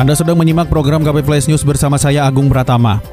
Anda sedang menyimak program KP Flash News bersama saya Agung Pratama.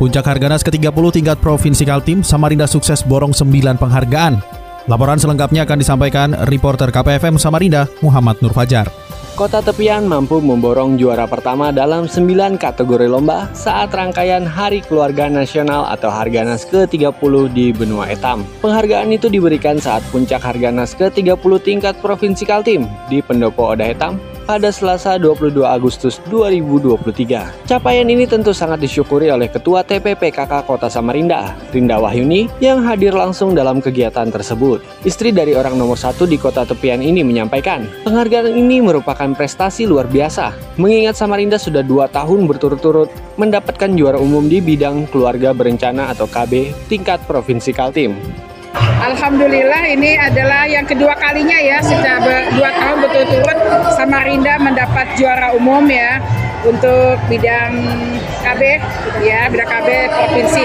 Puncak Harganas ke-30 tingkat Provinsi Kaltim, Samarinda sukses borong 9 penghargaan. Laporan selengkapnya akan disampaikan reporter KPFM Samarinda, Muhammad Nur Fajar. Kota Tepian mampu memborong juara pertama dalam 9 kategori lomba saat rangkaian Hari Keluarga Nasional atau Harganas ke-30 di Benua Etam. Penghargaan itu diberikan saat puncak Harganas ke-30 tingkat Provinsi Kaltim di Pendopo Oda Etam pada Selasa 22 Agustus 2023. Capaian ini tentu sangat disyukuri oleh Ketua TPPKK Kota Samarinda, Rinda Wahyuni, yang hadir langsung dalam kegiatan tersebut. Istri dari orang nomor satu di kota tepian ini menyampaikan, penghargaan ini merupakan prestasi luar biasa, mengingat Samarinda sudah dua tahun berturut-turut mendapatkan juara umum di bidang keluarga berencana atau KB tingkat Provinsi Kaltim. Alhamdulillah ini adalah yang kedua kalinya ya sejak dua tahun berturut-turut Samarinda mendapat juara umum ya untuk bidang KB ya bidang KB provinsi.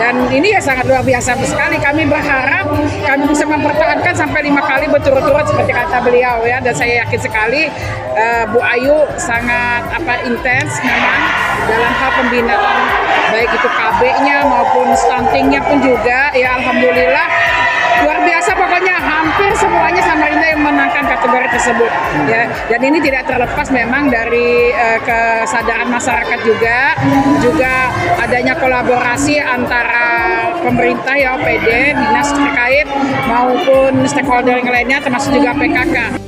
Dan ini ya sangat luar biasa sekali. Kami berharap kami bisa mempertahankan sampai lima kali berturut-turut seperti kata beliau ya. Dan saya yakin sekali uh, Bu Ayu sangat apa intens memang dalam hal pembinaan baik itu KB-nya maupun stuntingnya pun juga. Ya alhamdulillah. Luar biasa pokoknya. Hampir semuanya Samarinda yang menangkan kategori tersebut. Ya dan ini tidak terlepas memang dari uh, kesadaran masyarakat juga. Juga adanya kolaborasi antara pemerintah ya OPD dinas terkait maupun stakeholder yang lainnya termasuk juga PKK.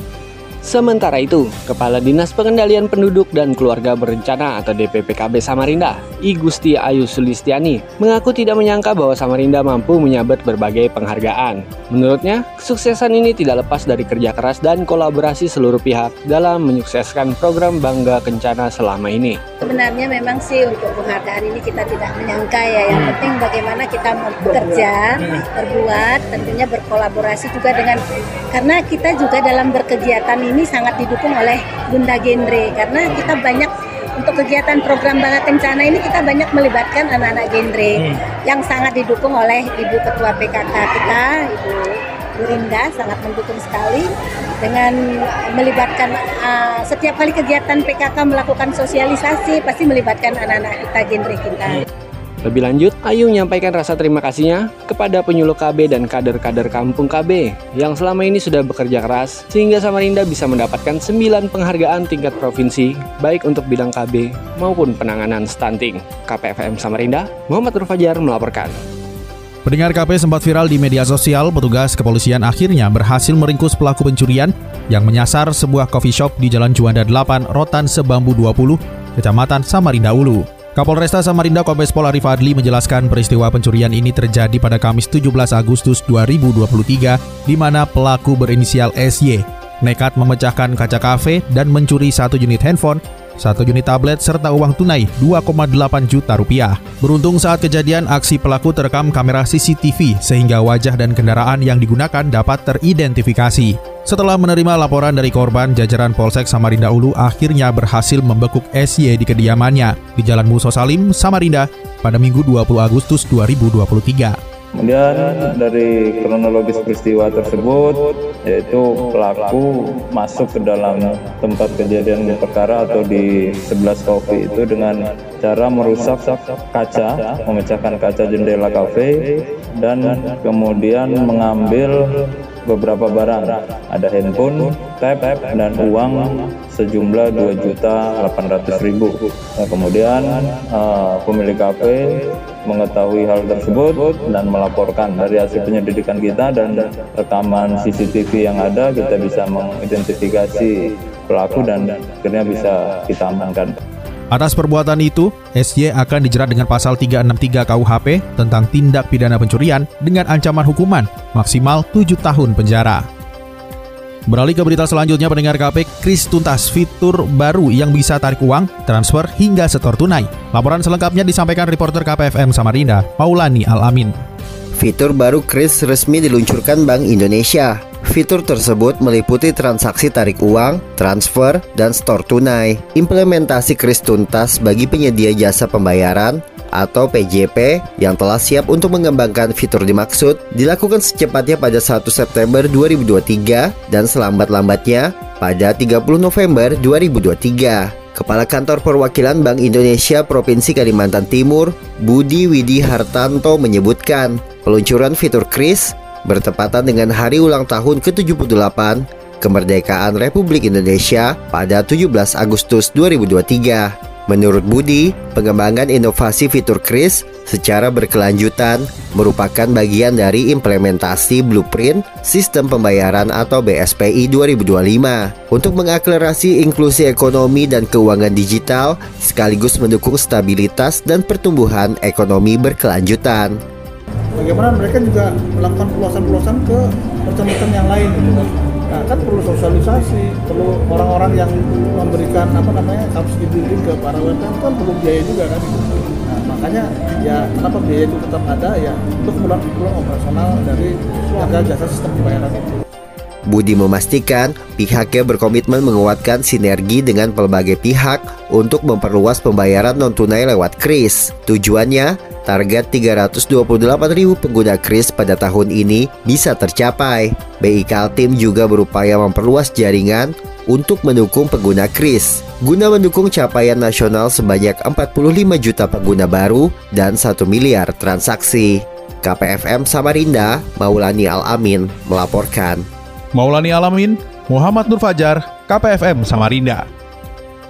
Sementara itu, Kepala Dinas Pengendalian Penduduk dan Keluarga Berencana atau DPPKB Samarinda, I Gusti Ayu Sulistiani, mengaku tidak menyangka bahwa Samarinda mampu menyabet berbagai penghargaan. Menurutnya, kesuksesan ini tidak lepas dari kerja keras dan kolaborasi seluruh pihak dalam menyukseskan program Bangga Kencana selama ini. Sebenarnya memang sih untuk penghargaan ini kita tidak menyangka ya, yang penting bagaimana kita bekerja, berbuat, tentunya berkolaborasi juga dengan, karena kita juga dalam berkegiatan ini ini sangat didukung oleh Bunda Genre karena kita banyak untuk kegiatan program Bangga Kencana ini kita banyak melibatkan anak-anak genre hmm. yang sangat didukung oleh Ibu Ketua PKK kita, Ibu Burinda sangat mendukung sekali dengan melibatkan uh, setiap kali kegiatan PKK melakukan sosialisasi pasti melibatkan anak-anak kita genre kita. Hmm. Lebih lanjut, Ayu menyampaikan rasa terima kasihnya kepada penyuluh KB dan kader-kader kampung KB yang selama ini sudah bekerja keras sehingga Samarinda bisa mendapatkan 9 penghargaan tingkat provinsi baik untuk bidang KB maupun penanganan stunting. KPFM Samarinda, Muhammad Rufajar melaporkan. Pendengar KP sempat viral di media sosial, petugas kepolisian akhirnya berhasil meringkus pelaku pencurian yang menyasar sebuah coffee shop di Jalan Juanda 8, Rotan Sebambu 20, Kecamatan Samarinda Ulu. Kapolresta Samarinda Kombes Pol Arif Adli menjelaskan peristiwa pencurian ini terjadi pada Kamis 17 Agustus 2023 di mana pelaku berinisial SY nekat memecahkan kaca kafe dan mencuri satu unit handphone, satu unit tablet serta uang tunai 2,8 juta rupiah. Beruntung saat kejadian aksi pelaku terekam kamera CCTV sehingga wajah dan kendaraan yang digunakan dapat teridentifikasi. Setelah menerima laporan dari korban, jajaran Polsek Samarinda Ulu akhirnya berhasil membekuk SY di kediamannya di Jalan Muso Salim, Samarinda pada Minggu 20 Agustus 2023. Kemudian dari kronologis peristiwa tersebut yaitu pelaku masuk ke dalam tempat kejadian perkara atau di 11 kopi itu dengan cara merusak kaca, memecahkan kaca jendela kafe dan kemudian mengambil beberapa barang. Ada handphone, tab, dan uang sejumlah 2 juta 800 ribu. Nah, kemudian uh, pemilik kafe mengetahui hal tersebut dan melaporkan dari hasil penyelidikan kita dan rekaman CCTV yang ada kita bisa mengidentifikasi pelaku dan akhirnya bisa kita amankan. Atas perbuatan itu, SY akan dijerat dengan pasal 363 KUHP tentang tindak pidana pencurian dengan ancaman hukuman maksimal 7 tahun penjara. Beralih ke berita selanjutnya pendengar KP, Kris tuntas fitur baru yang bisa tarik uang, transfer hingga setor tunai. Laporan selengkapnya disampaikan reporter KPFM Samarinda, Maulani Alamin. Fitur baru Kris resmi diluncurkan Bank Indonesia. Fitur tersebut meliputi transaksi tarik uang, transfer, dan store tunai. Implementasi Kris tuntas bagi penyedia jasa pembayaran atau PJP yang telah siap untuk mengembangkan fitur dimaksud dilakukan secepatnya pada 1 September 2023 dan selambat-lambatnya pada 30 November 2023. Kepala Kantor Perwakilan Bank Indonesia Provinsi Kalimantan Timur, Budi Widi Hartanto menyebutkan, peluncuran fitur KRIS bertepatan dengan hari ulang tahun ke-78 kemerdekaan Republik Indonesia pada 17 Agustus 2023. Menurut Budi, pengembangan inovasi fitur KRIS secara berkelanjutan merupakan bagian dari implementasi blueprint sistem pembayaran atau BSPI 2025 untuk mengakselerasi inklusi ekonomi dan keuangan digital sekaligus mendukung stabilitas dan pertumbuhan ekonomi berkelanjutan. Bagaimana mereka juga melakukan peluasan-peluasan ke macam-macam yang lain gitu Nah, kan perlu sosialisasi, perlu orang-orang yang memberikan apa namanya subsidi bimbing ke para UMKM kan perlu biaya juga kan itu. Nah, makanya ya kenapa biaya itu tetap ada ya untuk kemudahan operasional dari harga jasa sistem pembayaran itu. Budi memastikan pihaknya berkomitmen menguatkan sinergi dengan pelbagai pihak untuk memperluas pembayaran non-tunai lewat KRIS. Tujuannya, target 328 pengguna kris pada tahun ini bisa tercapai. BI Kaltim juga berupaya memperluas jaringan untuk mendukung pengguna kris guna mendukung capaian nasional sebanyak 45 juta pengguna baru dan 1 miliar transaksi. KPFM Samarinda, Maulani Alamin melaporkan. Maulani Alamin, Muhammad Nur Fajar, KPFM Samarinda